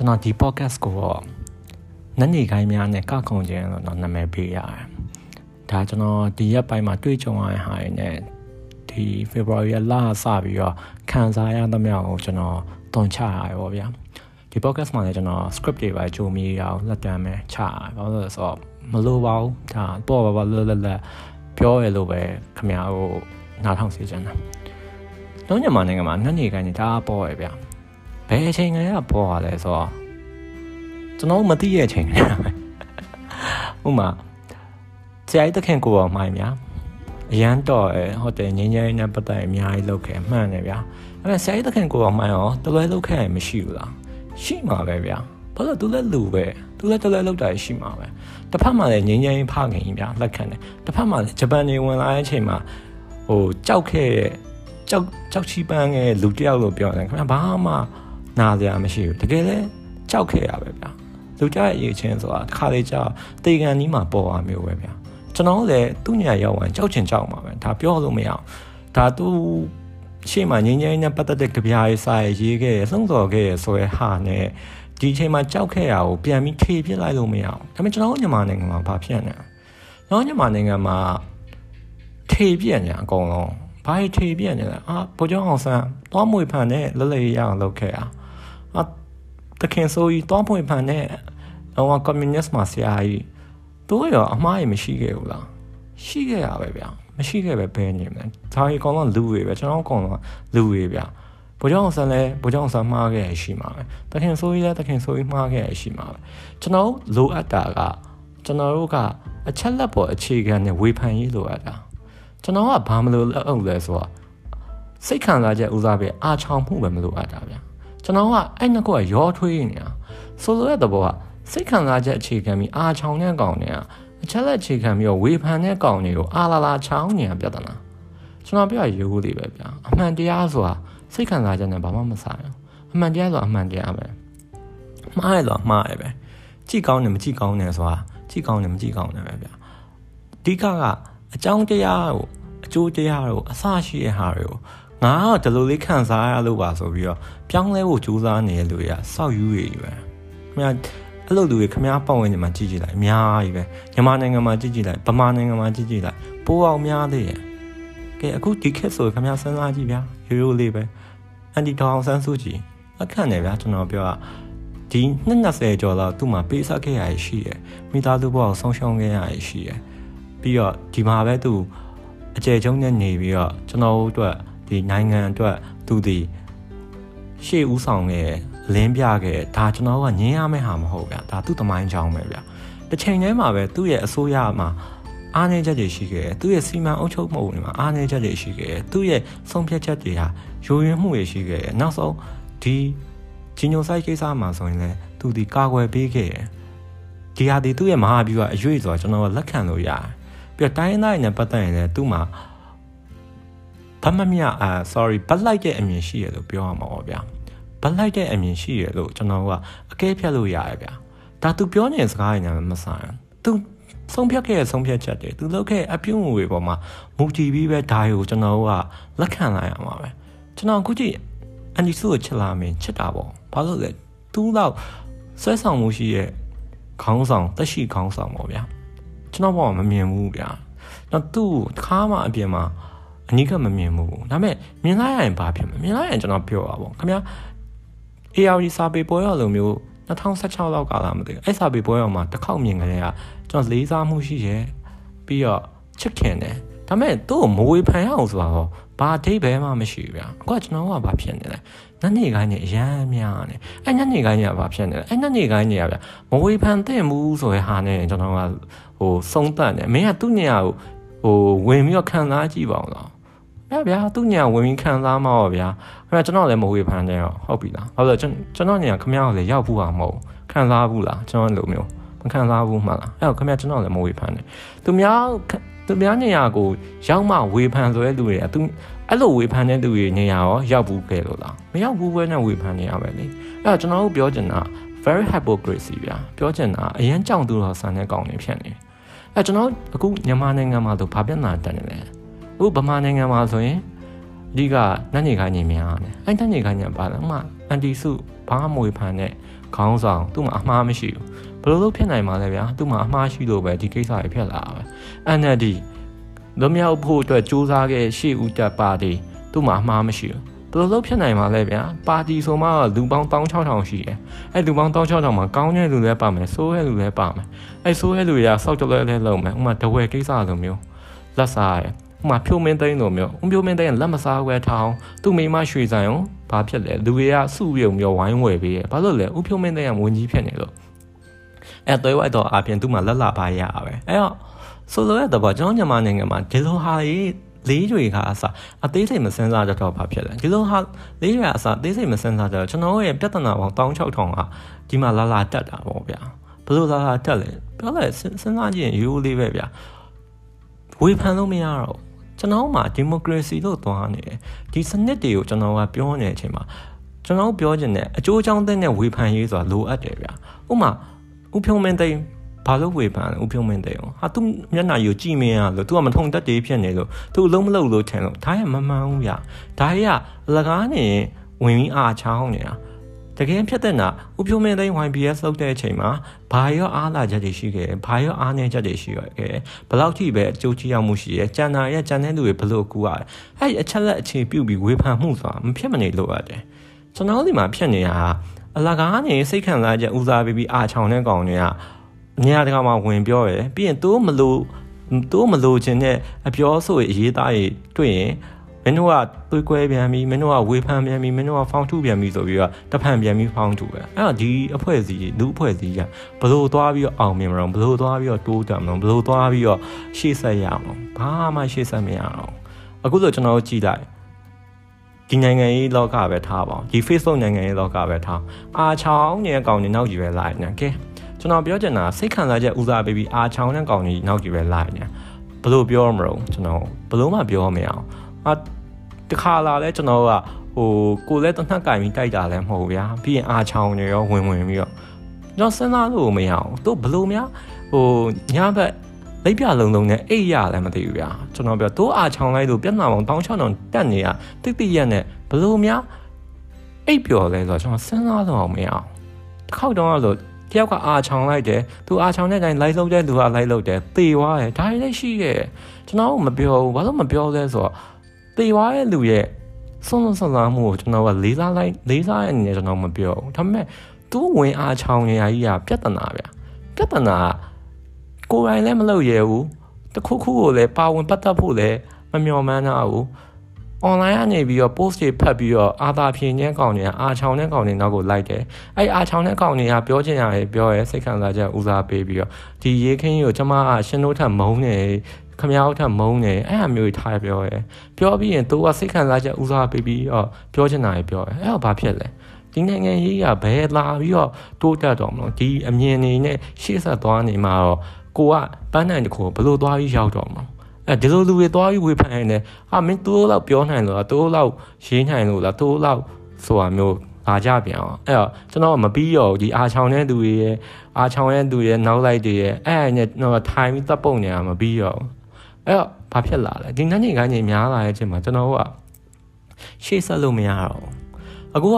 ကျွန်တော်ဒီ podcast ကိုတော့နက်နေခိုင်းများနဲ့ကခုံခြင်းလို့တော့နာမည်ပေးရတယ်ဒါကျွန်တော်ဒီရက်ပိုင်းမှာတွေ့ကြုံရတဲ့ဟာတွေနဲ့ဒီ February လစပြီးတော့ခံစားရသမျှကိုကျွန်တော်တွန်ချရတယ်ပေါ့ဗျာဒီ podcast မှာလည်းကျွန်တော် script တွေပဲကြိုမြည်ရအောင်လက်တမ်းပဲချရတယ်ဘာလို့လဲဆိုတော့မလိုပါဘူးဒါပေါ့ပါပါလွတ်လပ်လပ်ပြောရလို့ပဲခမရဟိုနားထောင်စေချင်တာတော့ညမနိုင်ငံမှာနှစ်နေခိုင်းနေတာပေါ့ရဗျာ ဘယ်အချိန်ကလေးကပေါ်လာလဲဆိုတော့ကျွန်တော်မသိရဲ့အချိန်ကလေးပဲဥမာဆရာကြီးတခင်ကိုပေါ်မှိုင်းဗျာအရန်တော့အဲဟုတ်တယ်ငင်းငင်းနဲ့ပတ်သက်အများကြီးလုပ်ခဲ့မှန်တယ်ဗျာအဲ့ဒါဆရာကြီးတခင်ကိုပေါ်မှိုင်းရောတလွဲလုပ်ခဲ့ရင်မရှိဘူးလားရှိမှာပဲဗျာဘာလို့သူလည်းလူပဲသူလည်းတလွဲလုပ်တာရှိမှာပဲတစ်ဖက်မှာလည်းငင်းငင်းဖခင်ကြီးဗျာလက်ခံတယ်တစ်ဖက်မှာလည်းဂျပန်နေဝင်လာတဲ့အချိန်မှာဟိုကြောက်ခဲ့တဲ့ကြောက်ကြောက်ချီပန်းခဲ့လူတယောက်လို့ပြောတယ်ခင်ဗျာဘာမှ နာစရာမရှိဘူးတကယ်လဲကြောက်ခဲ့ရပဲဗျာလူကြရဲ့အရေးချင်းဆိုတာတစ်ခါလေကြာတေကန်ကြီးမှာပေါ်သွားမျိုးပဲဗျာကျွန်တော်လည်းသူ့ညာရောက်ဝင်ကြောက်ချင်ကြောက်မှာပဲဒါပြောလို့မရအောင်ဒါသူရှေ့မှာငင်းငင်းနဲ့ပတ်သက်တဲ့ကြပြားရေးစာရေးခဲ့ရလှုံ့ဆော်ခဲ့ရဆိုရဲဟာနဲ့ဒီအချိန်မှာကြောက်ခဲ့ရကိုပြန်ပြီးထေပြစ်လိုက်လို့မရအောင်ဒါပေမဲ့ကျွန်တော်မြန်မာနိုင်ငံမှာဘာဖြစ်နေလဲကျွန်တော်မြန်မာနိုင်ငံမှာထေပြစ်နေအကုန်လုံးဘာထေပြစ်နေလဲအာဘိုးကျောင်းအောင်ဆန်းသွားမွေဖန်နဲ့လလရရအောင်လုပ်ခဲ့อ่ะအာ တခင်ဆိုကြီးသွားမွေဖန်နဲ့တော့ကွန်မြူနစ်မှာဆရာကြီးတို့ရောအမှားရမရှိခဲ့ဘူးလားရှိခဲ့ရပဲဗျာမရှိခဲ့ပဲဘယ်နေမလဲဒါကြီးအကောင်လုံးလူတွေပဲကျွန်တော်အကောင်လုံးလူတွေဗျာဘိုးကျောင်းဆန်လဲဘိုးကျောင်းဆန်မှားခဲ့ရှိမှာပဲတခင်ဆိုကြီးလဲတခင်ဆိုကြီးမှားခဲ့ရှိမှာပဲကျွန်တော်လိုအပ်တာကကျွန်တော်တို့ကအချက်လက်ပေါ်အခြေခံနဲ့ဝေဖန်ရေးလိုအပ်တာကျွန်တော်ကဘာမလို့လုပ်လဲဆိုတော့စိတ်ခံစားချက်ဦးစားပေးအာချောင်မှုပဲမလိုအပ်တာဗျာ ကျွန်တော်ကအဲ့နှစ်ခုကရောထွေးနေတာဆိုလိုတဲ့သဘောကစိတ်ခံစားချက်အခြေခံပြီးအာချောင်တဲ့ကောင်တွေကအချက်လက်အခြေခံပြီးတော့ဝေဖန်တဲ့ကောင်တွေကိုအာလာလာချောင်းနေတာပြဿနာကျွန်တော်ပြောရရိုးလေးပဲဗျာအမှန်တရားဆိုတာစိတ်ခံစားချက်နဲ့ဘာမှမဆိုင်ဘူးအမှန်တရားဆိုတာအမှန်တရားပဲမှားရတော့မှားရပဲကြည့်ကောင်းတယ်မကြည့်ကောင်းတယ်ဆိုတာကြည့်ကောင်းတယ်မကြည့်ကောင်းတယ်ပဲဗျာအဓိကကအကြောင်းတရားကိုအကျိုးတရားကိုအစရှိတဲ့ဟာတွေကို ငါကဒီလိုလေးခံစားရလို့ပါဆိုပြီးတော့ပြောင်းလဲဖို့ကြိုးစားနေတဲ့လူတွေကစောက်ယူရည်ပဲခင်ဗျာအဲ့လိုလူတွေခင်ဗျားပတ်ဝန်းကျင်မှာကြည့်ကြည့်လိုက်အများကြီးပဲမြန်မာနိုင်ငံမှာကြည့်ကြည့်လိုက်ဗမာနိုင်ငံမှာကြည့်ကြည့်လိုက်ပိုးအောင်များသေးရဲ့ကဲအခုဒီခေတ်ဆိုခင်ဗျားစဉ်းစားကြည့်ဗျာရိုးရိုးလေးပဲအန်တီထောင်ဆန်းစုကြည်အခန့်နေဗျာကျွန်တော်ပြောတာဒီ20ကျော်လောက်သူ့မှာပေးဆက်ခဲ့ရရှိရယ်မိသားစုဘဝကိုဆုံးရှုံးခဲ့ရရှိရယ်ပြီးတော့ဒီမှာပဲသူအကျယ်ကျုံနဲ့နေပြီးတော့ကျွန်တော်တို့အတွက် ဒီနိုင်ငံအတွက်သူဒီရှေ့ဦးဆောင်ခဲ့လင်းပြခဲ့ဒါကျွန်တော်ကငင်းရမယ့်ဟာမဟုတ်ဗျာဒါသူ့တမိုင်းကြောင်းပဲဗျာတစ်ချိန်တည်းမှာပဲသူ့ရဲ့အစိုးရမှာအားနည်းချက်တွေရှိခဲ့တယ်သူ့ရဲ့စီမံအုပ်ချုပ်မှုတွေမှာအားနည်းချက်တွေရှိခဲ့တယ်သူ့ရဲ့ဆုံးဖြတ်ချက်တွေဟာယိုယွင်းမှုတွေရှိခဲ့တယ်နောက်ဆုံးဒီဂျီနိုဆိုက်ကိစ္စမှာဆိုရင်လည်းသူဒီကာကွယ်ပေးခဲ့တယ်ဒီဟာဒီသူ့ရဲ့မဟာဗျူဟာအရွေ့ဆိုတော့ကျွန်တော်လက်ခံလို့ရတယ်ပြီးတော့တိုင်းရင်းသားတွေနဲ့ပတ်သက်ရင်လည်းသူ့မှာ ဘာမှမရအာ sorry ဘတ်လိုက်တဲ့အမြင်ရှိရလို့ပြောရမှာပေါ့ဗျာဘတ်လိုက်တဲ့အမြင်ရှိရလို့ကျွန်တော်ကအကဲဖြတ်လို့ရတယ်ဗျာဒါသူပြောနေတဲ့စကားတွေနဲ့မဆိုင်သူဆုံးဖြတ်ခဲ့တဲ့ဆုံးဖြတ်ချက်တွေသူလုပ်ခဲ့အပြုံးတွေပေါ်မှာမူတည်ပြီးပဲဒါကိုကျွန်တော်ကလက်ခံလိုက်ရမှာပဲကျွန်တော်အခုကြည့်အန်ဒီဆိုကိုချစ်လာမင်းချစ်တာပေါ့ဘာလို့လဲသူ့တော့ဆွဲဆောင်မှုရှိရဲ့ခေါင်းဆောင်တက်ရှိခေါင်းဆောင်ပေါ့ဗျာကျွန်တော်ဘောမမြင်ဘူးဗျာတော့သူ့ခါမှအပြင်မှာ အနိကမမြင်ဘူးဒါပေမဲ့မြင်လိုက်ရရင်ဘာဖြစ်မလဲမြင်လိုက်ရင်ကျွန်တော်ပြောပါပေါ့ခင်ဗျာ ARD စာပေပွဲတော်လိုမျိုး2016လောက်ကလာမသိဘူးအဲ့စာပေပွဲတော်မှာတစ်ခေါက်မြင်ကြတဲ့ကကျွန်တော်လေးစားမှုရှိရဲပြီးတော့ချစ်ခင်တယ်ဒါပေမဲ့သူ့ကိုမဝေဖန်ရအောင်ဆိုတော့ဘာအဓိပ္ပာယ်မှမရှိဘူးဗျာအခုကကျွန်တော်ကဘာဖြစ်နေလဲနတ်နေကိုင်းနေအရန်များနေအဲ့နတ်နေကိုင်းနေကဘာဖြစ်နေလဲအဲ့နတ်နေကိုင်းနေကဗျာမဝေဖန်တဲ့မှုဆိုရဟာနဲ့ကျွန်တော်ကဟိုစုံတတ်တယ်မင်းကသူ့ညကိုဟိုဝင်ပြီးတော့ခံစားကြည့်ပါအောင်လား ဗျာဗျာသူ့ညာဝင်ပြီးခံစားမှာပါဗျာခင်ဗျာကျွန်တော်လည်းမဝေဖန်တယ်ဟုတ်ပြီလားဟုတ်လို့ကျွန်တော်ညာခင်ဗျားကိုလည်းရောက်ဘူးပါမဟုတ်ခံစားဘူးလားကျွန်တော်လိုမျိုးမခံစားဘူးမှလားအဲ့တော့ခင်ဗျာကျွန်တော်လည်းမဝေဖန်တယ်သူများသူများနေရာကိုရောက်မှဝေဖန်ဆိုတဲ့လူတွေကသူအဲ့လိုဝေဖန်တဲ့လူတွေနေရာရောရောက်ဘူးခဲ့လို့လားမရောက်ဘူးပဲနဲ့ဝေဖန်နေရပဲလေအဲ့တော့ကျွန်တော်တို့ပြောချင်တာ very hypocrisy ဗျာပြောချင်တာအရင်ကြောင်သူတော်ဆန်တဲ့ကောင်တွေဖြစ်နေအဲ့ကျွန်တော်အခုမြန်မာနိုင်ငံမှာဆိုဘာပြဿနာတက်နေလဲအ ခုဗမာနိုင်ငံမှာဆိုရင်အဓိကနှက်နေခိုင်းနေများတယ်အဲ့နှက်နေခိုင်းနေပါလားဥမာအန်တီစုဘာမှမဝေဖန်နဲ့ခေါင်းဆောင်သူ့မှာအမှားမရှိဘူးဘယ်လိုလုပ်ဖြစ်နိုင်မှာလဲဗျာသူ့မှာအမှားရှိလို့ပဲဒီကိစ္စတွေဖြစ်လာတာပဲ NLD လွမြောက်ဖို့အတွက်စူးစမ်းခဲ့ရှေ့ဦးတက်ပါတီသူ့မှာအမှားမရှိဘူးဘယ်လိုလုပ်ဖြစ်နိုင်မှာလဲဗျာပါတီဆိုမှလူပေါင်း16000ရှိတယ်အဲ့လူပေါင်း16000မှာကောင်းတဲ့လူလည်းပါမယ်ဆိုးတဲ့လူလည်းပါမယ်အဲ့ဆိုးတဲ့လူတွေကစောက်တလဲလဲလုပ်မယ်ဥမာတဝဲကိစ္စလိုမျိုးလက်စားရယ် ဥမာဖြိုးမင်းသိန်းလိုမျိုးဥဖြိုးမင်းသိန်းလက်မစားခွဲထောင်းသူ့မိမရွှေဆိုင်အောင်ဘာဖြစ်လဲလူတွေကစုရုံမျိုးဝိုင်းဝယ်ပေးရဘာလို့လဲဥဖြိုးမင်းသိန်းကငွေကြီးဖြစ်နေလို့အဲ့သွေးဝိုက်တော့အပြင်သူ့မှာလက်လာပါရရပဲအဲ့တော့ဆိုလိုတဲ့တော့ကျွန်တော်မြန်မာနိုင်ငံမှာဒီလိုဟာကြီးလေးတွေကအစအသေးစိတ်မစင်စားကြတော့ဘာဖြစ်လဲဒီလိုဟာလေးတွေကအစအသေးစိတ်မစင်စားကြတော့ကျွန်တော်ရဲ့ပြဿနာပေါင်း16000ကဒီမှာလာလာတက်တာပေါ့ဗျာဘယ်လိုလာလာတက်လဲပြောလိုက်စဉ်းစားကြည့်ရင်ရိုးလေးပဲဗျာဝေဖန်လို့မရတော့ ကျွန်တော်မှာဒီမိုကရေစီလို့သွားနေတယ်ဒီစနစ်တွေကိုကျွန်တော်ကပြောနေတဲ့အချိန်မှာကျွန်တော်ပြောချင်တဲ့အကျိုးအကြောင်းသိတဲ့ဝေဖန်ရေးဆိုတာလိုအပ်တယ်ဗျာဥမာဥဖြုံမင်းသိဘာလို့ဝေဖန်လဲဥဖြုံမင်းသိအောင်ဟာသူမျက်နှာယူကြည့်မရလို့ तू ကမထုံတက်တေးဖြစ်နေလို့ तू အလုံးမလုံးလို့ထင်လို့ဒါရမမှန်ဘူးဗျာဒါရအလကားနေဝင်ပြီးအားချောင်းနေတာ တကယ်ဖြစ်တဲ့နာဥဖြိုးမင်းသိန်း YBS လောက်တဲ့အချိန်မှာဘာရောအားလာချက်တွေရှိခဲ့ဘာရောအားနည်းချက်တွေရှိခဲ့ဘယ်လောက်ထိပဲအကျိုးချရောက်မှုရှိရဲကြံနာရဲ့ကြံတဲ့လူတွေဘလို့ကူရတယ်အဲ့အချက်လက်အခြေပြုပြီးဝေဖန်မှုဆိုတာမဖြစ်မနေလို့ရတယ်ကျွန်တော်ဒီမှာဖြစ်နေတာအလကားနေစိတ်ခံစားချက်ဦးစားပေးပြီးအားချောင်းတဲ့ကောင်တွေကနေရာတကာမှာဝင်ပြောရယ်ပြီးရင်သူမလို့သူမလို့ခြင်းနဲ့အပြောဆိုအရေးသားတွေတွေ့ရင်မ င်းတို့ကသွေးကွဲပြန်ပြီမင်းတို့ကဝေဖန်ပြန်ပြီမင်းတို့ကဖောင်းထုပြန်ပြီဆိုပြီးတော့တဖန်ပြန်ပြီးဖောင်းထုပဲအဲ့တော့ဒီအဖွဲ့အစည်းလူအဖွဲ့အစည်းကဘလို့သွားပြီးတော့အောင်မြင်မလို့ဘလို့သွားပြီးတော့တိုးတက်မလို့ဘလို့သွားပြီးတော့ရှေ့ဆက်ရအောင်ဘာမှရှေ့ဆက်မရအောင်အခုဆိုကျွန်တော်ကြည့်လိုက်ဒီနိုင်ငံရေးလောကပဲထားပါဒီ Facebook နိုင်ငံရေးလောကပဲထားအာချောင်းနေတဲ့ကောင်တွေနောက်ကြီးပဲလာနေကဲကျွန်တော်ပြောချင်တာစိတ်ခံစားချက်ဦးစားပေးပြီးအာချောင်းတဲ့ကောင်ကြီးနောက်ကြီးပဲလာနေဘလို့ပြောမလို့ကျွန်တော်ဘလို့မှပြောမရအောင်အာ တခါလာလဲကျွန်တော်ကဟိုကိုလည်းတနက်ကင်ပြီးတိုက်တာလည်းမဟုတ်ဗျာပြီးရင်အာချောင်းတွေရောဝင်ဝင်ပြီးတော့ကျွန်တော်စဉ်းစားလို့မရအောင်တို့ဘလို့များဟိုညဘက်လိပ်ပြလုံးလုံးနဲ့အိတ်ရလည်းမသိဘူးဗျာကျွန်တော်ပြောတိုးအားချောင်းလိုက်လို့ပြဿနာပေါင်းတောင်းချောင်းတောင်တက်နေရတိတိရက်နဲ့ဘလို့များအိတ်ပျော်လဲဆိုတော့ကျွန်တော်စဉ်းစားလို့မရအောင်တစ်ခေါက်တော့လို့တယောက်ကအာချောင်လိုက်တယ်သူအာချောင်တဲ့အတိုင်းလိုက်လုပ်တဲ့လူကလိုက်လုပ်တယ်သေသွားတယ်ဒါတွေလည်းရှိတယ်ကျွန်တော်မပြောဘူးဘာလို့မပြောလဲဆိုတော့ သေသွားတဲ့လူရဲ့ဆုံးဆုံးဆုံးဆုံးမှုကိုကျွန်တော်ကလေးစားလိုက်လေးစားရနေကျွန်တော်မပြောဘူးဒါပေမဲ့သူဝင်အာချောင်နေရကြီးကပြဿနာဗျပြဿနာကိုယ်တိုင်လည်းမလုပ်ရဘူးတခုခုကိုလည်းပါဝင်ပတ်သက်ဖို့လည်းမမျှော်မှန်းတာဘူး online ကနေပြီးတော့ post တွေဖတ်ပြီးတော့အာသာဖြင်းတဲ့ကောင်တွေကအာချောင်းတဲ့ကောင်တွေနောက်ကိုလိုက်တယ်အဲ့အာချောင်းတဲ့ကောင်တွေကပြောချင်ရတယ်ပြောရဲစိတ်ခံစားချက်ဦးစားပေးပြီးတော့ဒီရေးခင်းကိုကျမကရှင်တို့ထက်မုန်းနေခမရောက်ထက်မုန်းနေအဲ့အမျိုးထားပြောရဲပြောပြီးရင်သူကစိတ်ခံစားချက်ဦးစားပေးပြီးတော့ပြောချင်တာတွေပြောရဲအဲ့တော့ဘာဖြစ်လဲဒီနိုင်ငံရေးကဘယ်လာပြီးတော့တိုးတက်တော့မလို့ဒီအမြင်နေနဲ့ရှေ့ဆက်သွားနေမှာတော့ကိုကပန်းနိုင်တခုဘလို့သွားပြီးရောက်တော့မှာ အဲဒီလိုလူတွေသွားပြီးဝေဖန်နေတယ်ဟာမင်းတိုးလောက်ပြောနိုင်လို့လားတိုးလောက်ရေးနိုင်လို့လားတိုးလောက်ဆိုတာမျိုးလာကြပြန်အောင်အဲ့တော့ကျွန်တော်မပြီးရောဒီအာချောင်တဲ့သူတွေရဲ့အာချောင်တဲ့သူရဲ့နောက်လိုက်တွေရဲ့အဲ့အဲ့နဲ့တော့ထိုင်ပြီးတပ်ပုံနေတာမပြီးရောအဲ့တော့ဘာဖြစ်လာလဲဒီနေ့နေ့ကနေများလာတဲ့အချိန်မှာကျွန်တော်ကရှေ့ဆက်လို့မရတော့အခုက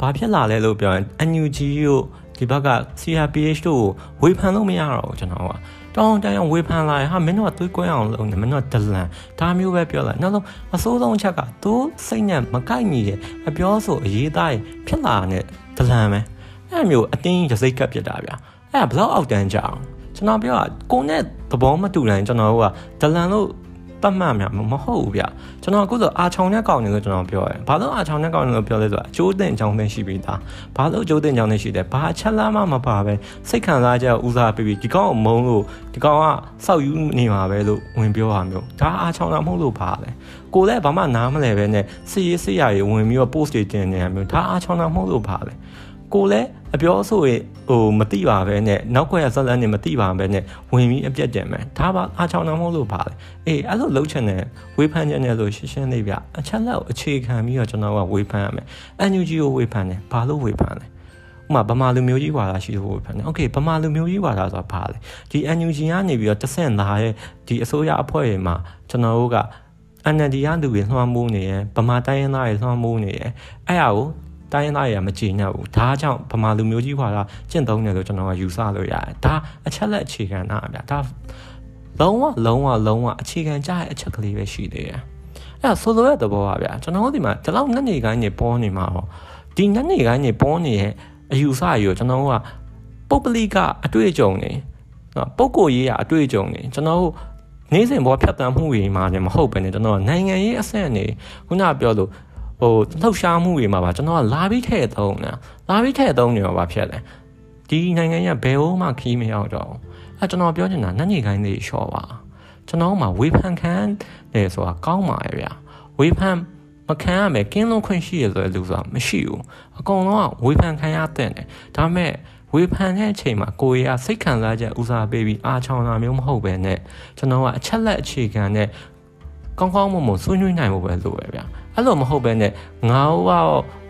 ဘာဖြစ်လာလဲလို့ပြောရင် NUG ကိုဒီဘက်က CRPH တို့ကိုဝေဖန်လို့မရတော့ဘူးကျွန်တော်က တောင်းတန်းဝေဖန်လာရင်ဟာမင်းတို့ကသွေးကွဲအောင်လုပ်နေမင်းတို့ကဒလန်ဒါမျိုးပဲပြောလိုက်နောက်ဆုံးအစိုးဆုံးချက်ကသူစိတ်နဲ့မကိုက်ညီတဲ့အပြောဆိုအရေးသားဖြစ်လာတဲ့ဒလန်ပဲအဲ့မျိုးအတင်းရစိတ်ကပ်ပြစ်တာဗျာအဲ့ဒါဘလောက်အောက်တန်းကြအောင်ကျွန်တော်ပြောတာကိုနဲ့သဘောမတူတိုင်းကျွန်တော်တို့ကဒလန်လို့ တတ်မှတ်များမဟုတ်ဘူးဗျကျွန်တော်အခုဆိုအာချောင်နဲ့ကောင်းနေလို့ကျွန်တော်ပြောရဲဘာလို့အာချောင်နဲ့ကောင်းနေလို့ပြောလဲဆိုတော့အကျိုးတင်ကြောင်းတင်ရှိပြီးသားဘာလို့အကျိုးတင်ကြောင်းတင်ရှိတယ်ဘာချက်လားမှမပါပဲစိတ်ခံစားချက်ဦးစားပေးပြီးဒီကောင်ကိုမုန်းလို့ဒီကောင်ကစောက်ယူနေမှာပဲလို့ဝင်ပြောတာမျိုးဒါအာချောင်တာမဟုတ်လို့ပါလဲကိုလည်းဘာမှနားမလဲပဲနဲ့စီရေးစီရရေးဝင်ပြီးတော့ post တွေတင်နေတာမျိုးဒါအာချောင်တာမဟုတ်လို့ပါလဲ ကိုလည်းအပြောဆိုရဟိုမသိပါပဲနဲ့နောက်ခွဲရဇက်လန်းနေမသိပါပဲနဲ့ဝင်ပြီးအပြက်တင်မယ်ဒါပါအားချောင်းနှမဟုတ်လို့ပါလေအေးအဲ့လိုလှုပ်ချင်တယ်ဝေဖန်ချင်တယ်ဆိုရှင်းရှင်းလေးပြအချက်လက်ကိုအခြေခံပြီးတော့ကျွန်တော်ကဝေဖန်ရမယ် NUG ကိုဝေဖန်တယ်ဘာလို့ဝေဖန်လဲဥမာဗမာလူမျိုးကြီးဝါဒရှိလို့ဖြစ်နေ။ Okay ဗမာလူမျိုးကြီးဝါဒဆိုတာဘာလဲ။ဒီ NUG ကနေပြီးတော့တဆင့်လာရဲ့ဒီအစိုးရအဖွဲ့တွေမှာကျွန်တော်တို့က NLD ကလူတွေလွှမ်းမိုးနေရယ်ဗမာတိုင်းရင်းသားတွေလွှမ်းမိုးနေရယ်အဲ့ဒါကို တိုင်းရင်းသားတွေကမကြည်ညက်ဘူးဒါကြောင့်ဗမာလူမျိုးကြီးခွာတာကျင့်သုံးတယ်လို့ကျွန်တော်ကယူဆလို့ရတယ်ဒါအချက်လက်အခြေခံတာဗျာဒါလုံးဝလုံးဝလုံးဝအခြေခံကြတဲ့အချက်ကလေးပဲရှိသေးတယ်အဲ့ဆိုလိုတဲ့သဘောပါဗျာကျွန်တော်တို့ဒီမှာဒီလောက်နှစ်နေကိုင်းနေပေါ်နေမှာဟောဒီနှစ်နေကိုင်းနေပေါ်နေရဲ့အယူဆကြီးကိုကျွန်တော်တို့ကပုပ္ပလိကအတွေ့အကြုံနေနော်ပုဂ္ဂိုလ်ရေးရအတွေ့အကြုံနေကျွန်တော်တို့နေ့စဉ်ဘောဖြတ်တန်းမှုတွေမှာလည်းမဟုတ်ပဲねကျွန်တော်နိုင်ငံရေးအဆင့်နေခုနပြောလို့ ဟိုလှုပ်ရှားမှုတွေမှာပါကျွန်တော်ကလာပြီးထည့်သုံးတာလာပြီးထည့်သုံးနေတော့ပါဖြစ်တယ်ဒီနိုင်ငံရဲ့ဘယ်ဟိုမှခီးမရောက်တော့အဲကျွန်တော်ပြောချင်တာနတ်ညိကိုင်းလေးရှော့ပါကျွန်တော်မှဝေဖန်ခံတယ်ဆိုတာကောင်းပါရဲ့ဗျာဝေဖန်မခံရမယ်ကင်းလုံးခွင့်ရှိရဆိုတဲ့လူဆိုတာမရှိဘူးအကုန်လုံးကဝေဖန်ခံရတဲ့တယ်ဒါပေမဲ့ဝေဖန်တဲ့အချိန်မှာကိုရီးယားစိတ်ခံစားချက်ဦးစားပေးပြီးအားချောင်းတာမျိုးမဟုတ်ပဲနဲ့ကျွန်တော်ကအချက်လက်အခြေခံနဲ့ ကောင်းကောင်းမွန်မွန်ဆွေးနွေးနိုင်ဖို့ပဲလိုပဲဗျာအဲ့လိုမဟုတ်ပဲနဲ့ငါက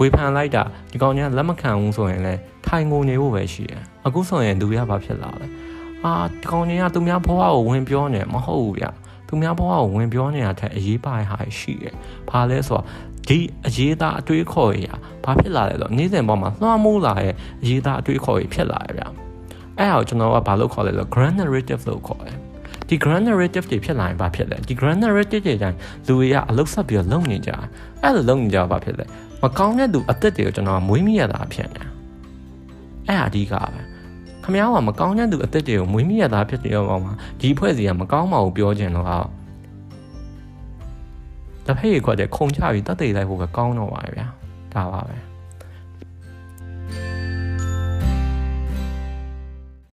ဝေဖန်လိုက်တာဒီကောင်ကြီးလက်မခံဘူးဆိုရင်လည်းထိုင်ငုံနေဖို့ပဲရှိတယ်အခုဆိုရင်လူရဘာဖြစ်လာလဲအာဒီကောင်ကြီးကသူများဘဝကိုဝင်ပြောနေမဟုတ်ဘူးဗျသူများဘဝကိုဝင်ပြောနေတာထက်အရေးပါတဲ့ဟာရှိတယ်ဘာလဲဆိုတော့ဒီအရေးသားအတွေးခေါ်ရဘာဖြစ်လာလဲဆိုတော့နေ့စဉ်ပေါ်မှာလွှမ်းမိုးလာရဲ့အရေးသားအတွေးခေါ်ရဖြစ်လာရဗျအဲ့ဒါကိုကျွန်တော်ကဘာလို့ခေါ်လဲဆိုတော့ grand narrative လို့ခေါ်တယ် ဒီ grand narrative တွေဖြစ်လာရင်ဘာဖြစ်လဲဒီ grand narrative တွေတိုင်းလူတွေကအလုဆက်ပြီးတော့လုံနေကြအဲ့လိုလုံနေကြဘာဖြစ်လဲမကောင်းတဲ့သူအသက်တွေကိုကျွန်တော်မွေးမိရတာဖြစ်နေအဲ့အဓိကပဲခမ ्या ကမကောင်းတဲ့သူအသက်တွေကိုမွေးမိရတာဖြစ်နေတော့မှာဒီဖွဲ့စီကမကောင်းပါဘူးပြောချင်တော့တဖက်ရခွက်တဲ့ခုံချပြီးတတ်သိလိုက်ဖို့ပဲကောင်းတော့ပါပဲဗျာဒါပါပဲ